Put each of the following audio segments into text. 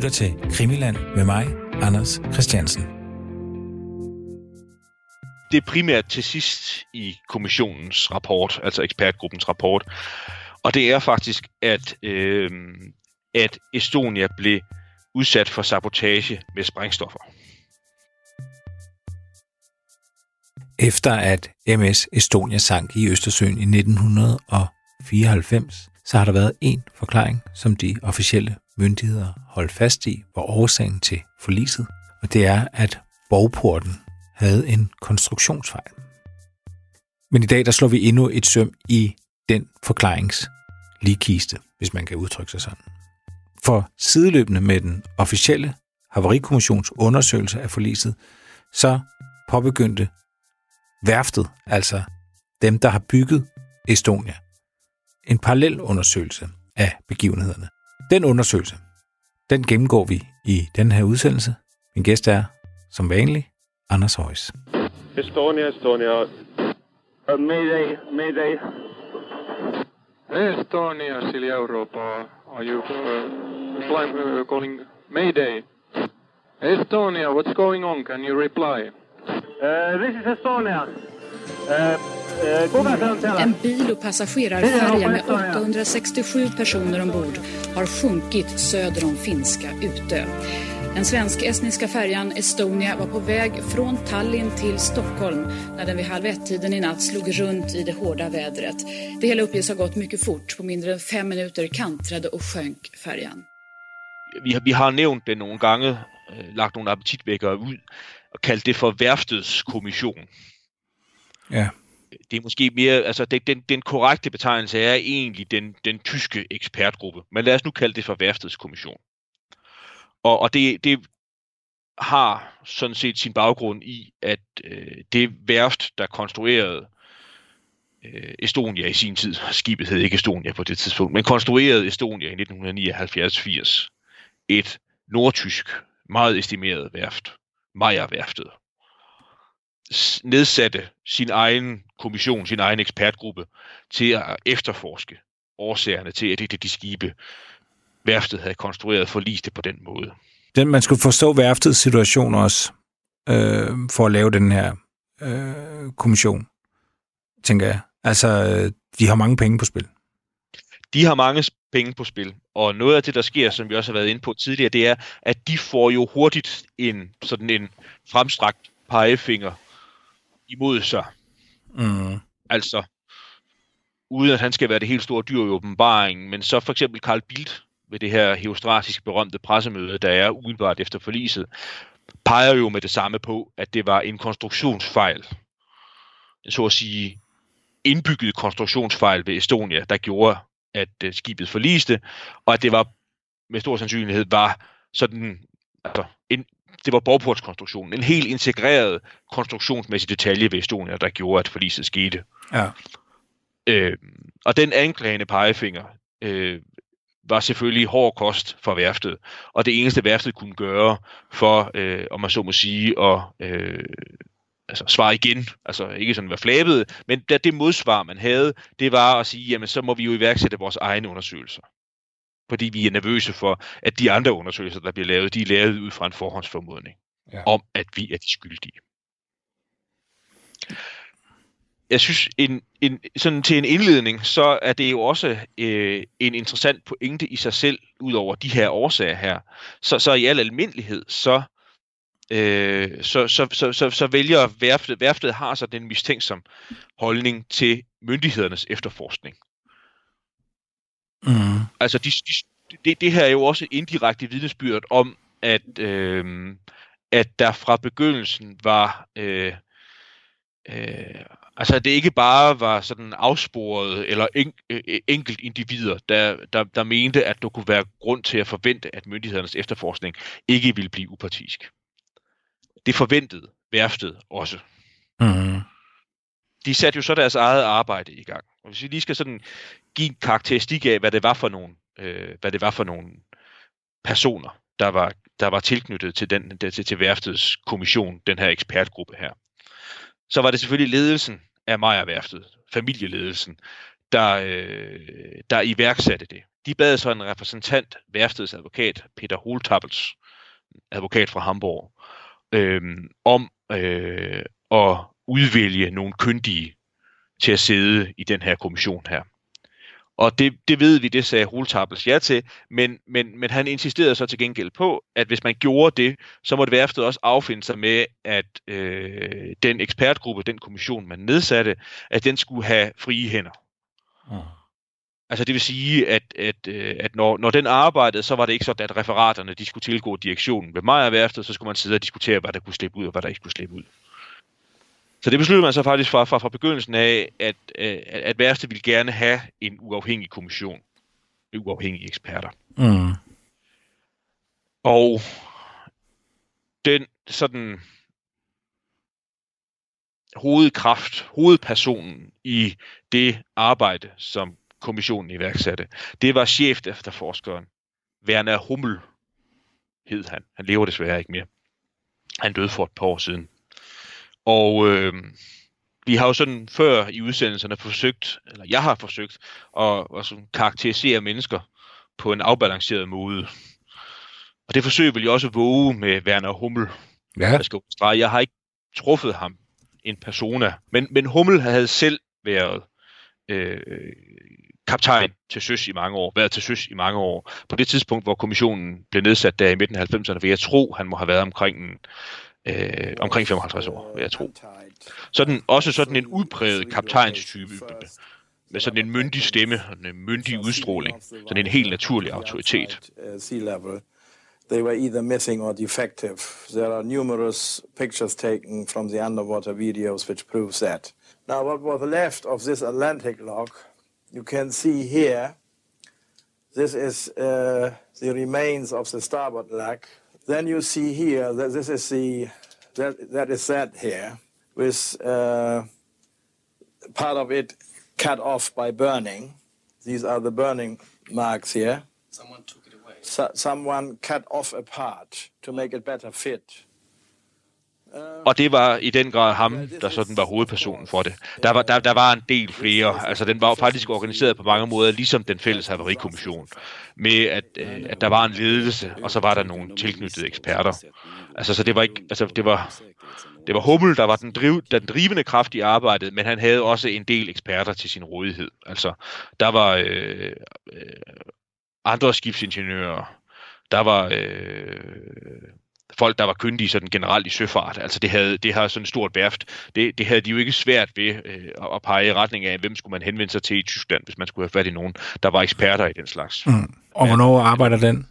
lytter til Krimiland med mig, Anders Christiansen. Det er primært til sidst i kommissionens rapport, altså ekspertgruppens rapport, og det er faktisk, at, øh, at Estonia blev udsat for sabotage med sprængstoffer. Efter at MS Estonia sank i Østersøen i 1994, så har der været en forklaring, som de officielle myndigheder holdt fast i, var årsagen til forliset, og det er, at borgporten havde en konstruktionsfejl. Men i dag der slår vi endnu et søm i den forklarings ligkiste, hvis man kan udtrykke sig sådan. For sideløbende med den officielle Havarikommissions undersøgelse af forliset, så påbegyndte værftet, altså dem, der har bygget Estonia, en parallel undersøgelse af begivenhederne. Den undersøgelse, den gennemgår vi i den her udsendelse. Min gæst er, som vanligt, Anders Højs. Estonia, Estonia. Mayday, mayday. Estonia, Silja Europa. Are you uh, flying, uh, calling Mayday? Estonia, what's going on? Can you reply? Uh, this is Estonia. En bil och passagerarfärja med 867 personer ombord har sjunkit söder om finska Utö. Den svensk-estniska färjan Estonia var på väg från Tallinn till Stockholm när den vid halv ett-tiden i natt slog runt i det hårda vädret. Det hela uppges ha gått mycket fort. På mindre än fem minuter kantrade och sjönk färjan. Vi, har- vi har nämnt det någon gånger, øh, lagt några aptitväckare ut och kallat det för värftets kommission. Ja, det er måske mere, altså det, den, den korrekte betegnelse er egentlig den, den tyske ekspertgruppe, men lad os nu kalde det for værftedskommission. Og, og det, det har sådan set sin baggrund i, at øh, det værft, der konstruerede øh, Estonia i sin tid, skibet hed ikke Estonia på det tidspunkt, men konstruerede Estonia i 1979-80, et nordtysk, meget estimeret værft, Meyer-værftet, nedsatte sin egen kommission, sin egen ekspertgruppe, til at efterforske årsagerne til, at det de skibe, værftet havde konstrueret, forliste på den måde. den, man skulle forstå værftets situation også, øh, for at lave den her øh, kommission, tænker jeg. Altså, øh, de har mange penge på spil. De har mange penge på spil, og noget af det, der sker, som vi også har været inde på tidligere, det er, at de får jo hurtigt en sådan en fremstrakt pegefinger imod sig. Mm. Altså, uden at han skal være det helt store dyr i åbenbaringen, men så for eksempel Carl Bildt ved det her heostratiske berømte pressemøde, der er umiddelbart efter forliset, peger jo med det samme på, at det var en konstruktionsfejl. En så at sige indbygget konstruktionsfejl ved Estonia, der gjorde, at øh, skibet forliste, og at det var med stor sandsynlighed var sådan, altså, en, det var borgportskonstruktionen, en helt integreret konstruktionsmæssig detalje ved Estonia, der gjorde, at forliset skete. Ja. Øh, og den anklagende pegefinger øh, var selvfølgelig hård kost for værftet. Og det eneste værftet kunne gøre for, øh, om man så må sige, at øh, altså svare igen, altså ikke sådan være flabet, men da det modsvar, man havde, det var at sige, jamen så må vi jo iværksætte vores egne undersøgelser. Fordi vi er nervøse for, at de andre undersøgelser, der bliver lavet, de er lavet ud fra en forhåndsformodning Ja. om, at vi er de skyldige jeg synes, en, en, sådan til en indledning, så er det jo også øh, en interessant pointe i sig selv, ud over de her årsager her. Så, så i al almindelighed, så, øh, så, så, så, så, så vælger værftet, værftet har så den mistænksom holdning til myndighedernes efterforskning. Mm. Altså, de, de, det, det her er jo også indirekte vidnesbyrd om, at, øh, at der fra begyndelsen var... Øh, øh, altså, at det ikke bare var sådan afsporet eller en, øh, enkelt individer, der, der, der mente, at der kunne være grund til at forvente, at myndighedernes efterforskning ikke ville blive upartisk. Det forventede værftet også Mm de satte jo så deres eget arbejde i gang. Og hvis vi lige skal sådan give en karakteristik af, hvad det var for nogle, øh, hvad det var for nogle personer, der var, der var tilknyttet til, den, til, til værftets kommission, den her ekspertgruppe her. Så var det selvfølgelig ledelsen af Meyer-værftet, familieledelsen, der, øh, der iværksatte det. de bad så en repræsentant, værftets advokat, Peter Holtappels, advokat fra Hamburg, øh, om øh, at udvælge nogle kyndige til at sidde i den her kommission her. Og det, det ved vi, det sagde Holtabels ja til, men, men, men han insisterede så til gengæld på, at hvis man gjorde det, så måtte værftet også affinde sig med, at øh, den ekspertgruppe, den kommission, man nedsatte, at den skulle have frie hænder. Mm. Altså det vil sige, at, at, øh, at når, når den arbejdede, så var det ikke sådan, at referaterne de skulle tilgå direktionen ved Majerværftet, så skulle man sidde og diskutere, hvad der kunne slippe ud og hvad der ikke kunne slippe ud. Så det besluttede man så faktisk fra, fra, fra begyndelsen af, at, øh, at, at værste ville gerne have en uafhængig kommission. Uafhængige eksperter. Mm. Og den sådan hovedkraft, hovedpersonen i det arbejde, som kommissionen iværksatte, det var chef efterforskeren, Werner Hummel, hed han. Han lever desværre ikke mere. Han døde for et par år siden. Og øh, vi har jo sådan før i udsendelserne forsøgt, eller jeg har forsøgt, at, at sådan karakterisere mennesker på en afbalanceret måde. Og det forsøg vil jeg også våge med Werner Hummel. Ja. Jeg, skal jeg har ikke truffet ham en persona, men, men Hummel havde selv været øh, kaptajn til søs i mange år, været til søs i mange år. På det tidspunkt, hvor kommissionen blev nedsat der i midten af 90'erne, vil jeg tro, han må have været omkring øh, omkring 55 år, vil jeg tro. Sådan, også sådan en udpræget kaptajnstype, med sådan en myndig stemme, en myndig udstråling, sådan en helt naturlig autoritet. They were either missing or defective. There are numerous pictures taken from the underwater videos which proves that. Now, what was left of this Atlantic log, you can see here, this is uh, the remains of the starboard leg, Then you see here that this is the that that is that here with uh, part of it cut off by burning. These are the burning marks here. Someone took it away. So, someone cut off a part to make it better fit. Og det var i den grad ham, der sådan var hovedpersonen for det. Der var, der, der var en del flere. Altså, den var faktisk organiseret på mange måder, ligesom den fælles haverikommission. Med at, øh, at der var en ledelse, og så var der nogle tilknyttede eksperter. Altså, så det var ikke, altså, det var, det var Hummel, der var den, driv, den drivende kraft i arbejdet, men han havde også en del eksperter til sin rådighed. Altså, der var øh, øh, andre skibsingeniører, der var øh, folk, der var kyndige sådan generelt i søfart. Altså det havde, det havde sådan et stort værft. Det, det havde de jo ikke svært ved øh, at pege i retning af, hvem skulle man henvende sig til i Tyskland, hvis man skulle have fat i nogen, der var eksperter i den slags. Mm. Og hvornår arbejder den?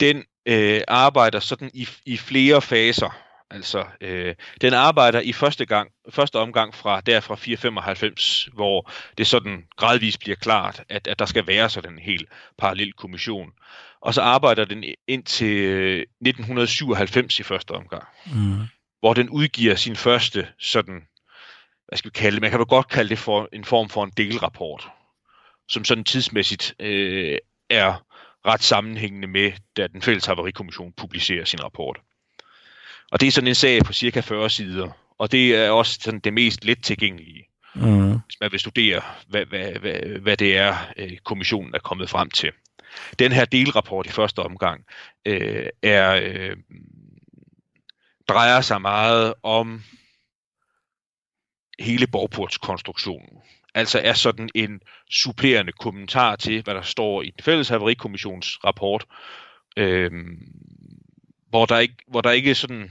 Den øh, arbejder sådan i, i flere faser. Altså, øh, den arbejder i første gang, første omgang fra der fra 495, hvor det sådan gradvist bliver klart, at, at der skal være sådan en helt parallel kommission og så arbejder den ind til 1997 i første omgang, mm. hvor den udgiver sin første sådan, hvad skal vi kalde det, man kan vel godt kalde det for en form for en delrapport, som sådan tidsmæssigt øh, er ret sammenhængende med, da den fælles haverikommission publicerer sin rapport. Og det er sådan en sag på cirka 40 sider, og det er også sådan det mest let tilgængelige, mm. hvis man vil studere, hvad, hvad, hvad, hvad det er, øh, kommissionen er kommet frem til. Den her delrapport i første omgang øh, er øh, drejer sig meget om hele borgportskonstruktionen. Altså er sådan en supplerende kommentar til, hvad der står i den fælles haverikommissions rapport, øh, hvor, der ikke, hvor der ikke sådan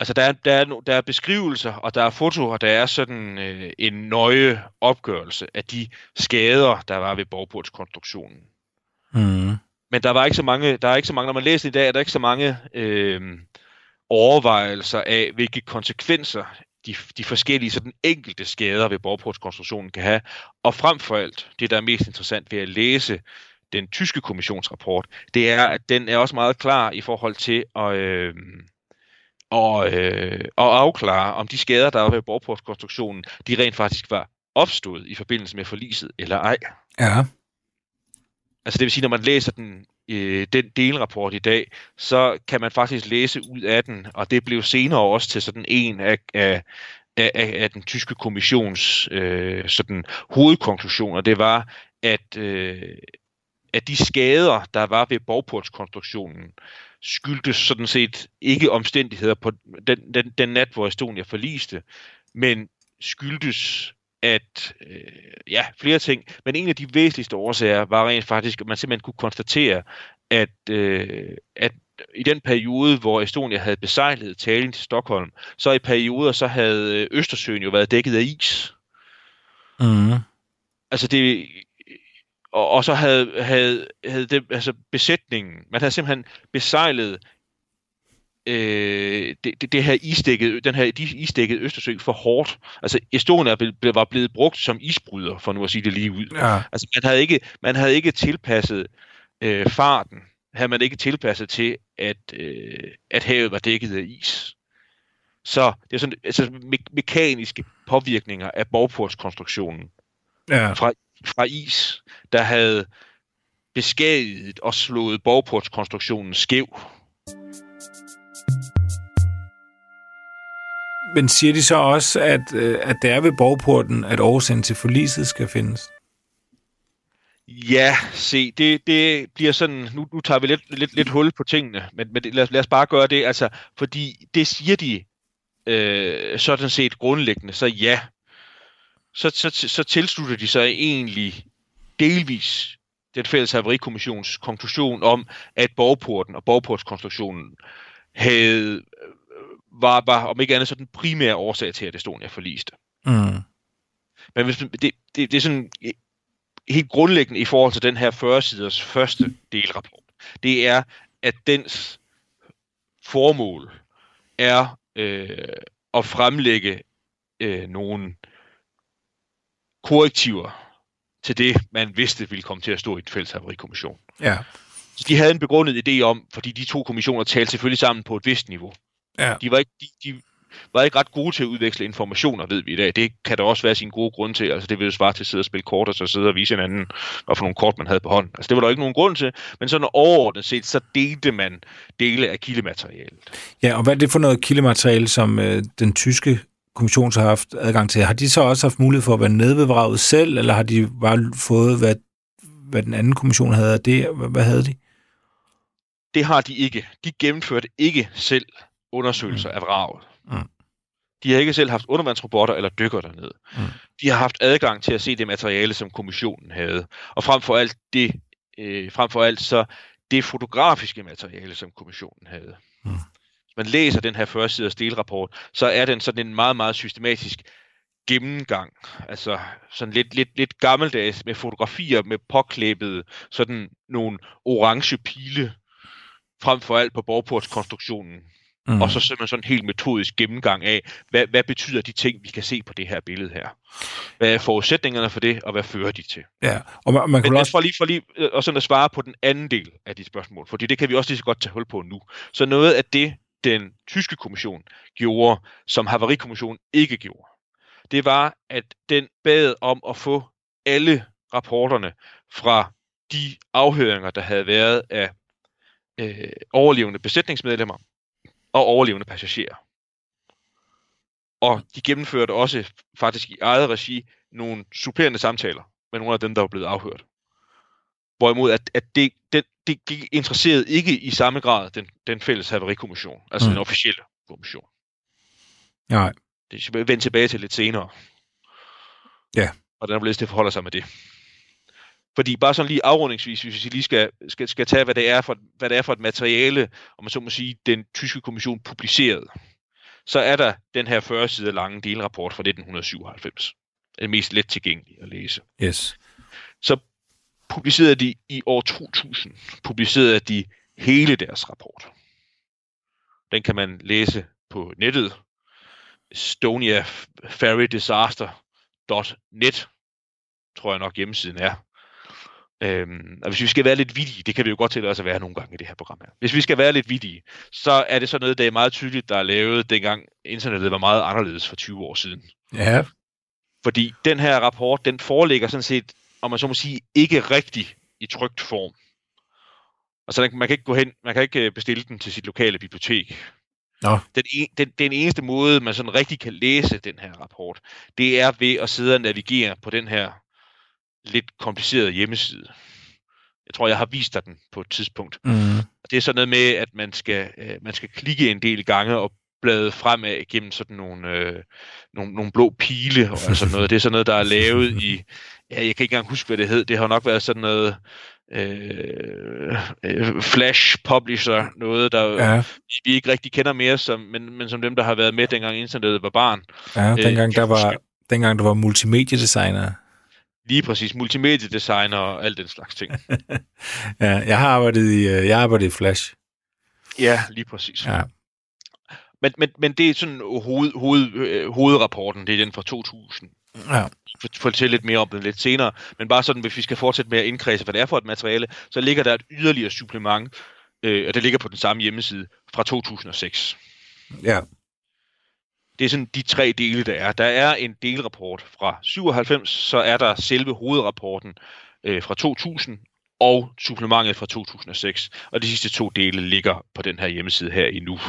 Altså, der er, der, er, der er beskrivelser, og der er foto, og der er sådan øh, en nøje opgørelse af de skader, der var ved borgportskonstruktionen. Mm. Men der var ikke så mange, der er ikke så mange, når man læser i dag, er der ikke så mange øh, overvejelser af, hvilke konsekvenser de, de forskellige sådan enkelte skader ved borgportskonstruktionen kan have. Og frem for alt, det der er mest interessant ved at læse den tyske kommissionsrapport, det er, at den er også meget klar i forhold til at... Øh, og, øh, og afklare, om de skader, der var ved borgportskonstruktionen, de rent faktisk var opstået i forbindelse med forliset, eller ej. Ja. Altså det vil sige, når man læser den, øh, den delrapport i dag, så kan man faktisk læse ud af den, og det blev senere også til sådan en af, af, af, af, af den tyske kommissions øh, sådan hovedkonklusioner, det var, at, øh, at de skader, der var ved borgportskonstruktionen, skyldtes sådan set ikke omstændigheder på den, den, den nat, hvor Estonia forliste, men skyldtes at, øh, ja, flere ting, men en af de væsentligste årsager var rent faktisk, at man simpelthen kunne konstatere, at, øh, at i den periode, hvor Estonia havde besejlet Tallinn til Stockholm, så i perioder, så havde Østersøen jo været dækket af is. Mm. Altså det, og, og så havde, havde, havde det, altså besætningen, man havde simpelthen besejlet øh, det, det, det her isdækket, den her de isdækket Østersø for hårdt. Altså Estonia var blevet brugt som isbryder, for nu at sige det lige ud. Ja. Altså man havde ikke, man havde ikke tilpasset øh, farten, havde man ikke tilpasset til, at, øh, at havet var dækket af is. Så det er sådan altså, me- mekaniske påvirkninger af borgportskonstruktionen Ja. fra, fra is, der havde beskadiget og slået borgportskonstruktionen skæv. Men siger de så også, at, øh, at det er ved borgporten, at årsagen til forliset skal findes? Ja, se, det, det bliver sådan, nu, nu tager vi lidt, lidt, lidt hul på tingene, men, men lad, lad os bare gøre det, altså, fordi det siger de øh, sådan set grundlæggende, så ja, så, så, så tilslutter de sig egentlig delvis den fælles haverikommissions konklusion om, at borgporten og borgportskonstruktionen havde, øh, var, var om ikke andet så den primære årsag til, at Estonia forliste. Mm. Men hvis, det, det, det er sådan eh, helt grundlæggende i forhold til den her 40-siders første delrapport. Det er, at dens formål er øh, at fremlægge øh, nogle korrektiver til det, man vidste ville komme til at stå i et fælles haverikommission. Ja. Så de havde en begrundet idé om, fordi de to kommissioner talte selvfølgelig sammen på et vist niveau. Ja. De var ikke, de, de var ikke ret gode til at udveksle informationer, ved vi i dag. Det kan der også være sin gode grund til. Altså det ville jo svare til at sidde og spille kort, og så sidde og vise hinanden, hvad for nogle kort man havde på hånden. Altså det var der ikke nogen grund til, men sådan overordnet set, så delte man dele af kildematerialet. Ja, og hvad er det for noget kildemateriale, som øh, den tyske kommission så har haft adgang til? Har de så også haft mulighed for at være nede ved vraget selv, eller har de bare fået, hvad, hvad den anden kommission havde af det? Hvad, hvad havde de? Det har de ikke. De gennemførte ikke selv undersøgelser af vraget. Mm. De har ikke selv haft undervandsrobotter eller dykker dernede. Mm. De har haft adgang til at se det materiale, som kommissionen havde. Og frem for alt det, øh, frem for alt så det fotografiske materiale, som kommissionen havde. Mm. Man læser den her første siders delrapport, så er den sådan en meget, meget systematisk gennemgang. Altså sådan lidt, lidt, lidt gammeldags med fotografier med påklæbet sådan nogle orange pile frem for alt på borgportskonstruktionen. Mm. Og så simpelthen sådan en helt metodisk gennemgang af, hvad, hvad betyder de ting, vi kan se på det her billede her? Hvad er forudsætningerne for det, og hvad fører de til? Ja, og man, man kan Men også... for lige, for lige øh, og sådan at svare på den anden del af de spørgsmål, fordi det kan vi også lige så godt tage hul på nu. Så noget af det, den tyske kommission gjorde, som Havarikommissionen ikke gjorde, det var, at den bad om at få alle rapporterne fra de afhøringer, der havde været af øh, overlevende besætningsmedlemmer og overlevende passagerer. Og de gennemførte også faktisk i eget regi nogle supplerende samtaler med nogle af dem, der var blevet afhørt. Hvorimod, at, at det, det, det, det interesserede ikke i samme grad den, den fælles haverikommission, altså Mm. den officielle kommission. Nej. Det skal vi vende tilbage til lidt senere. Ja. Og den det forholder sig med det. Fordi bare sådan lige afrundingsvis, hvis vi lige skal, skal, skal tage, hvad det, er for, hvad det er for et materiale, om man så må sige, den tyske kommission publicerede, så er der den her 40 sider lange delrapport fra 1997. Den mest let tilgængelige at læse. Yes. Så publicerede de i år 2000, publicerede de hele deres rapport. Den kan man læse på nettet. estoniaferrydisaster.net tror jeg nok hjemmesiden er. Øhm, og hvis vi skal være lidt vidige, det kan vi jo godt os at være nogle gange i det her program her. Hvis vi skal være lidt vidige, så er det sådan noget, der er meget tydeligt, der er lavet dengang internettet var meget anderledes for 20 år siden. Ja. Fordi den her rapport, den foreligger sådan set, om man så må sige, ikke rigtig i trygt form. Altså, den- man kan ikke gå hen, man kan ikke øh, bestille den til sit lokale bibliotek. Nå. Den, en, den, den eneste måde, man sådan rigtig kan læse den her rapport, det er ved at sidde og navigere på den her lidt komplicerede hjemmeside. Jeg tror, jeg har vist dig den på et tidspunkt. Mm. Det er sådan noget med, at man skal, øh, man skal klikke en del gange og blade fremad gennem sådan nogle, øh, nogle, nogle blå pile og sådan noget. Det er sådan noget, der er lavet i, ja, jeg kan ikke engang huske, hvad det hed. Det har nok været sådan noget øh, øh, Flash Publisher, noget, der Ja, vi, vi ikke rigtig kender mere, som, men, men som dem, der har været med, dengang internettet var barn. ja Øh, dengang, kan der var, huske. dengang der var multimediedesigner. Lige præcis, multimediedesigner og alt den slags ting. Ja, jeg har arbejdet i, øh, jeg arbejdet i Flash. ja, lige præcis. Ja. Men, men, men det er sådan hoved, hoved, øh, hovedrapporten, det er den fra 2000. Ja. For- fortælle lidt mere om den lidt senere. Men bare sådan, hvis vi skal fortsætte med at indkredse, hvad det er for et materiale, så ligger der et yderligere supplement, øh, og det ligger på den samme hjemmeside, fra 2006. ja. Det er sådan de tre dele, der er. Der er en delrapport fra 97, så er der selve hovedrapporten øh, fra 2000, og supplementet fra 2006. Og de sidste to dele ligger på den her hjemmeside her endnu.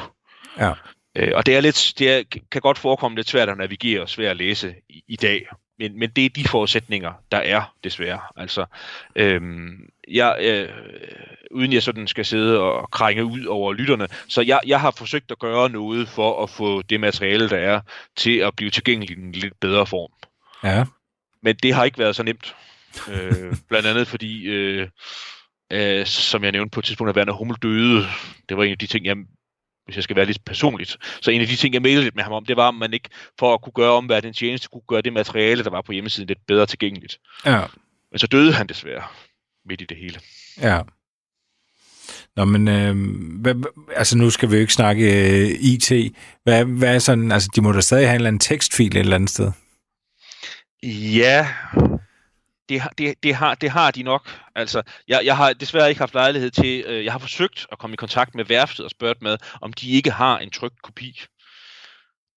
Ja. Øh, og det er lidt, det er, kan godt forekomme lidt svært at navigere og svært at læse i, i dag. Men, men det er de forudsætninger, der er, desværre. Altså, øhm, jeg, øh, uden jeg sådan skal sidde og krænge ud over lytterne, så jeg, jeg har forsøgt at gøre noget for at få det materiale, der er, til at blive tilgængeligt i en lidt bedre form. Ja. Men det har ikke været så nemt. Øh, blandt andet fordi, øh, øh, som jeg nævnte på et tidspunkt, at Werner Hummel døde. Det var en af de ting, jeg, hvis jeg skal være lidt personligt, så en af de ting, jeg mailede lidt med ham om, det var, om man ikke for at kunne gøre omverdenen en tjeneste, kunne gøre det materiale, der var på hjemmesiden, lidt bedre tilgængeligt. Ja. Men så døde han desværre midt i det hele. Ja. Nå, men øh, hvad, altså nu skal vi jo ikke snakke øh, IT. Hvad, hvad er sådan, altså de må da stadig have en eller anden tekstfil et eller andet sted. Ja, det, har- det, det, har, det har de nok. Altså, jeg, jeg har desværre ikke haft lejlighed til, øh, jeg har forsøgt at komme i kontakt med værftet og spurgt med, om de ikke har en trykt kopi,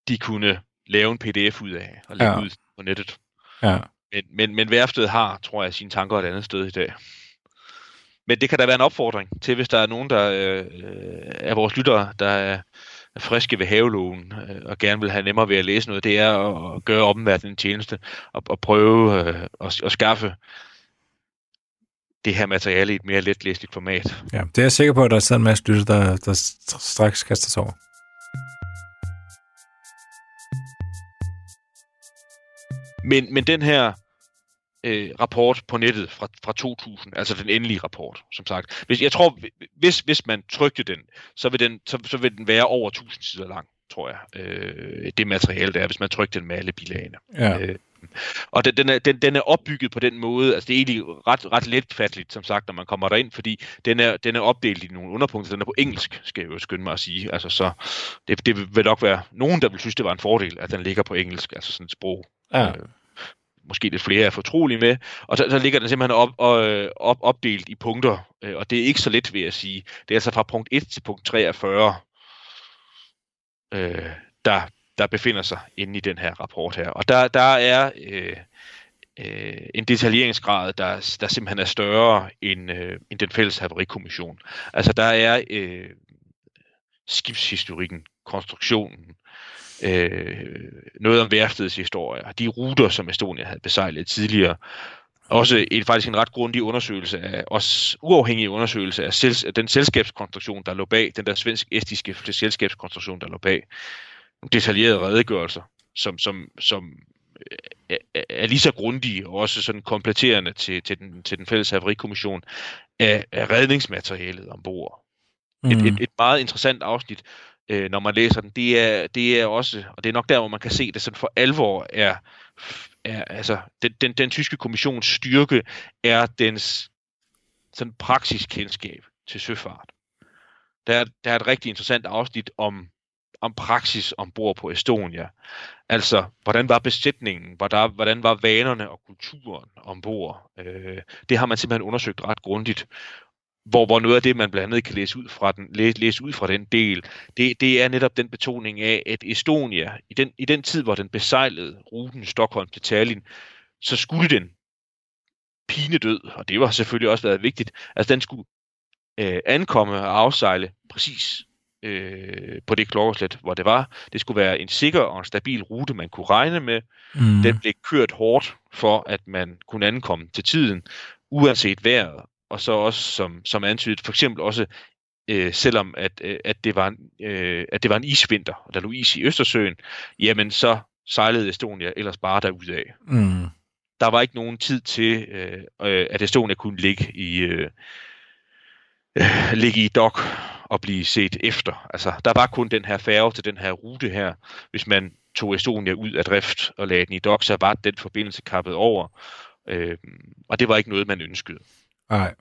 de kunne lave en pdf ud af og lægge Ja. ud på nettet. Ja. Men, men, men værftet har, tror jeg, sine tanker et andet sted i dag. Men det kan da være en opfordring til, hvis der er nogen, der øh, er vores lyttere, der er er friske ved haveloven øh, og gerne vil have nemmere ved at læse noget, det er at, at gøre omverdenen en tjeneste og, og prøve øh, at, at skaffe det her materiale i et mere letlæseligt format. ja. Det er jeg sikker på, at der sidder en masse lytter, der, der straks kaster sig over. Men, men den her øh, rapport på nettet fra, fra 2000, altså den endelige rapport, som sagt. Hvis, jeg tror, hvis, hvis man trykte den, så vil den, så, så vil den være over 1000 sider lang, tror jeg. Øh, det materiale, der er, hvis man trykte den med alle bilagene. Ja. Øh, og den, den, er, den, den er opbygget på den måde, altså det er egentlig ret, ret letfatteligt, som sagt, når man kommer derind, fordi den er, den er opdelt i nogle underpunkter, den er på engelsk, skal jeg jo skynde mig at sige. Altså så, det, det vil nok være nogen, der vil synes, det var en fordel, at den ligger på engelsk, altså sådan et sprog. Ja. Øh, måske lidt flere er fortrolige med, og så, så ligger den simpelthen op, og, øh, op, opdelt i punkter, øh, og det er ikke så let, vil jeg sige. Det er altså fra punkt 1 til punkt 43, øh, der, der befinder sig inde i den her rapport her. Og der, der er øh, øh, en detaljeringsgrad, der, der simpelthen er større end, øh, end den fælles haverikommission. Altså der er øh, skibshistorikken, konstruktionen, øh, noget om værftets historie, de ruter, som Estonia havde besejlet tidligere. Også en, faktisk en ret grundig undersøgelse af, også uafhængig undersøgelse af sels, den selskabskonstruktion, der lå bag, den der svensk-estiske selskabskonstruktion, der lå bag. Nogle detaljerede redegørelser, som, som, som er, er- er lige så grundige og også sådan kompletterende til, til, den, til den fælles haverikommission af, af redningsmaterialet ombord et, Mm. et, et meget interessant afsnit, øh, når man læser den. Det er, det er også, og det er nok der, hvor man kan se det sådan for alvor, er, er altså, den, den, den tyske kommissions styrke er dens sådan praksiskendskab til søfart. Der er, der er et rigtig interessant afsnit om, om praksis ombord på Estonia. Altså, hvordan var besætningen? Hvordan, hvordan var vanerne og kulturen ombord? Øh, det har man simpelthen undersøgt ret grundigt hvor, hvor noget af det, man blandt andet kan læse ud fra den, læse, læse ud fra den del, det, det er netop den betoning af, at Estonia, i den, i den tid, hvor den besejlede ruten Stockholm til Tallinn, så skulle den pine død, og det var selvfølgelig også været vigtigt, altså den skulle øh, ankomme og afsejle præcis øh, på det klokkeslæt, hvor det var. Det skulle være en sikker og en stabil rute, man kunne regne med. Mm. Den blev kørt hårdt for, at man kunne ankomme til tiden, uanset vejret. Og så også, som, som antydet, for eksempel også, øh, selvom at, øh, at, det var en, øh, at det var en isvinter, og der lå is i Østersøen, jamen så sejlede Estonia ellers bare derudad. Mm. Der var ikke nogen tid til, øh, øh, at Estonia kunne ligge i, øh, øh, ligge i dok og blive set efter. Altså, der var kun den her færge til den her rute her. Hvis man tog Estonia ud af drift og lagde den i dok, så var den forbindelse kappet over. Øh, og det var ikke noget, man ønskede. Nej.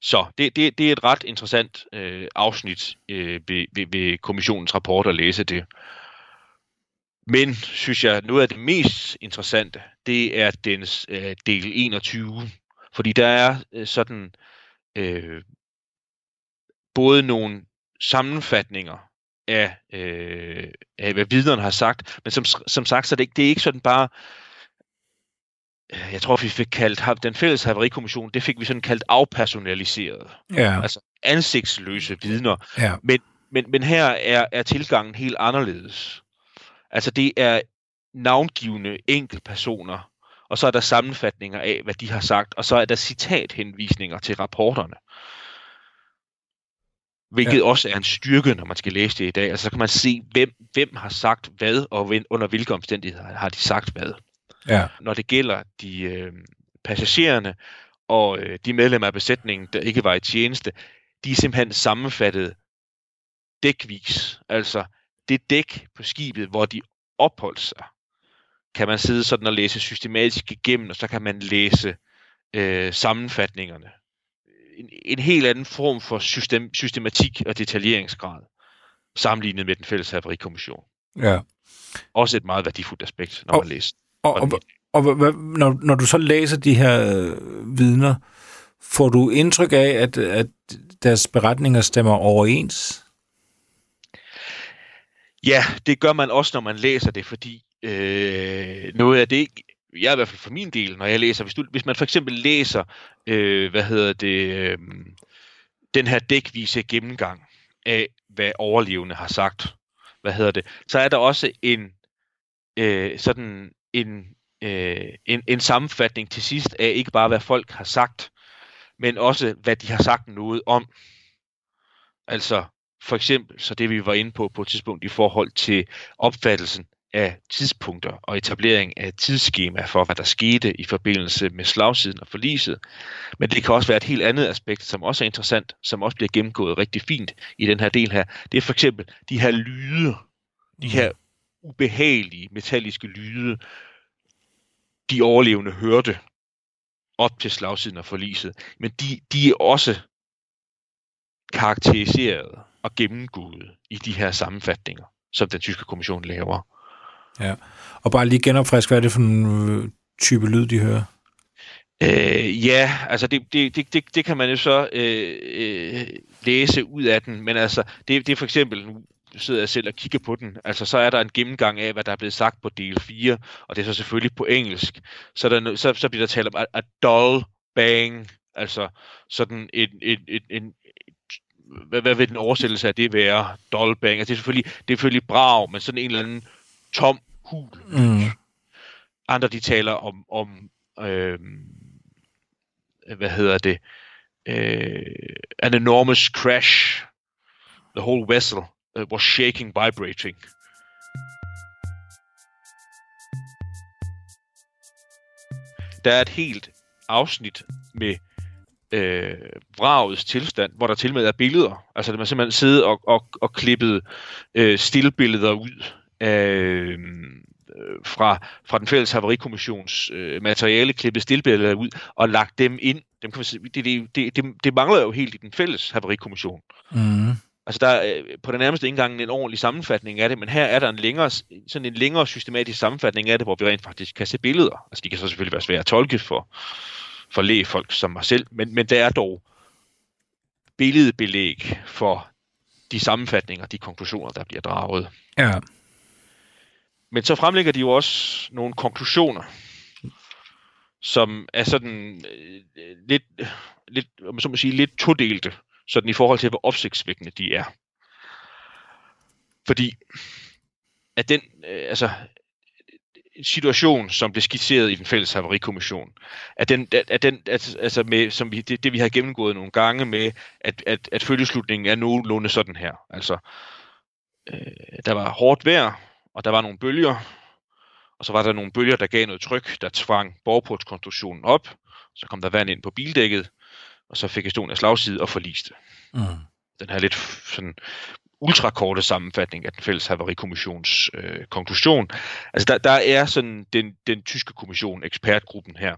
Så det, det, det er et ret interessant øh, afsnit øh, ved, ved, ved kommissionens rapport at læse det. Men synes jeg, noget af det mest interessante, det er dens øh, del 21. Fordi der er øh, sådan øh, både nogle sammenfatninger af, øh, af hvad vidnerne har sagt, men som, som sagt, så det, ikke, det er ikke sådan bare, jeg tror, vi fik kaldt, den fælles haverikommission, det fik vi sådan kaldt afpersonaliseret. Ja. Altså ansigtsløse vidner. ja. Men, men, men her er, er tilgangen helt anderledes. Altså det er navngivende enkeltpersoner, og så er der sammenfatninger af, hvad de har sagt, og så er der citathenvisninger til rapporterne. Hvilket ja. også er en styrke, når man skal læse det i dag. Altså så kan man se, hvem, hvem har sagt hvad, og under hvilke omstændigheder har de sagt hvad. Ja. Når det gælder de øh, passagererne og øh, de medlemmer af besætningen, der ikke var i tjeneste, de er simpelthen sammenfattet dækvis. Altså det dæk på skibet, hvor de opholdt sig, kan man sidde sådan og læse systematisk igennem, og så kan man læse øh, sammenfatningerne. En, en helt anden form for system, systematik og detaljeringsgrad, sammenlignet med den fælles haverikommission. ja. Også et meget værdifuldt aspekt, når Og- man læser. Og, og, og hvad- hvad- når, når du så læser de her øh, vidner, får du indtryk af, at, at deres beretninger stemmer overens? Ja, det gør man også, når man læser det, fordi øh, noget af det, jeg i hvert fald for min del, når jeg læser, hvis, du, hvis man for eksempel læser, øh, hvad hedder det, øh, den her dækvise gennemgang af, hvad overlevende har sagt, hvad hedder det, så er der også en øh, sådan en, øh, en, en sammenfatning til sidst af ikke bare, hvad folk har sagt, men også, hvad de har sagt noget om. Altså, for eksempel, så det vi var inde på på et tidspunkt i forhold til opfattelsen af tidspunkter og etablering af tidsskema for, hvad der skete i forbindelse med slagsiden og forliset. Men det kan også være et helt andet aspekt, som også er interessant, som også bliver gennemgået rigtig fint i den her del her. Det er for eksempel de her lyde, de her ubehagelige metalliske lyde, de overlevende hørte op til slagsiden og forliset. Men de, de er også karakteriseret og gennemgået i de her sammenfatninger, som den tyske kommission laver. Og bare lige genopfrisk, hvad er det for en øh, type lyd, de hører? Øh, ja, altså det, det, det, det, det kan man jo så øh, øh, læse ud af den, men altså det, det er for eksempel, nu sidder jeg selv og kigger på den, altså så er der en gennemgang af, hvad der er blevet sagt på del 4, og det er så selvfølgelig på engelsk. Så, er der, så, så bliver der talt om a, a dull bang, altså sådan en, en, en, en hvad, hvad vil den oversættelse af det være? Dull bang, altså det er selvfølgelig, det er selvfølgelig brav, men sådan en eller anden tom hul. Mm. Andre de taler om, om øh, hvad hedder det, øh, an enormous crash. The whole vessel Øh, uh, was shaking, vibrating. Der er et helt afsnit med øh, vragets tilstand, hvor der til med er billeder. Altså, man simpelthen sidder og, og, og klippet øh, stillbilleder ud af, øh, fra, fra den fælles haverikommissions øh, materiale, klippet stillbilleder ud og lagt dem ind. Dem kan man, sige- det, det, det, det, det mangler jo helt i den fælles haverikommission. Mm. Mm-hmm. Altså der er øh, på den nærmeste indgang en ordentlig sammenfatning af det, men her er der en længere, sådan en længere systematisk sammenfatning af det, hvor vi rent faktisk kan se billeder. Altså de kan så selvfølgelig være svære at tolke for, for lægefolk som mig selv, men, men der er dog billedbelæg for de sammenfatninger, de konklusioner, der bliver draget. Ja. Men så fremlægger de jo også nogle konklusioner, som er sådan øh, lidt, lidt, om man så må sige, lidt todelte, sådan i forhold til, hvor opsigtsvækkende de er. Fordi at den, øh, altså, situation, som blev skitseret i den fælles haverikommission, at den, at den at, altså med, som vi, det, det, vi har gennemgået nogle gange med, at, at, at følgeslutningen er nogenlunde sådan her. Altså, øh, der var hårdt vejr, og der var nogle bølger, og så var der nogle bølger, der gav noget tryk, der tvang borgportskonstruktionen op, så kom der vand ind på bildækket, og så fik Estonia slagside og forliste. Mm. Den her lidt sådan ultrakorte sammenfatning af den fælles haverikommissions øh, konklusion. Altså der, der er sådan den, den tyske kommission, ekspertgruppen her,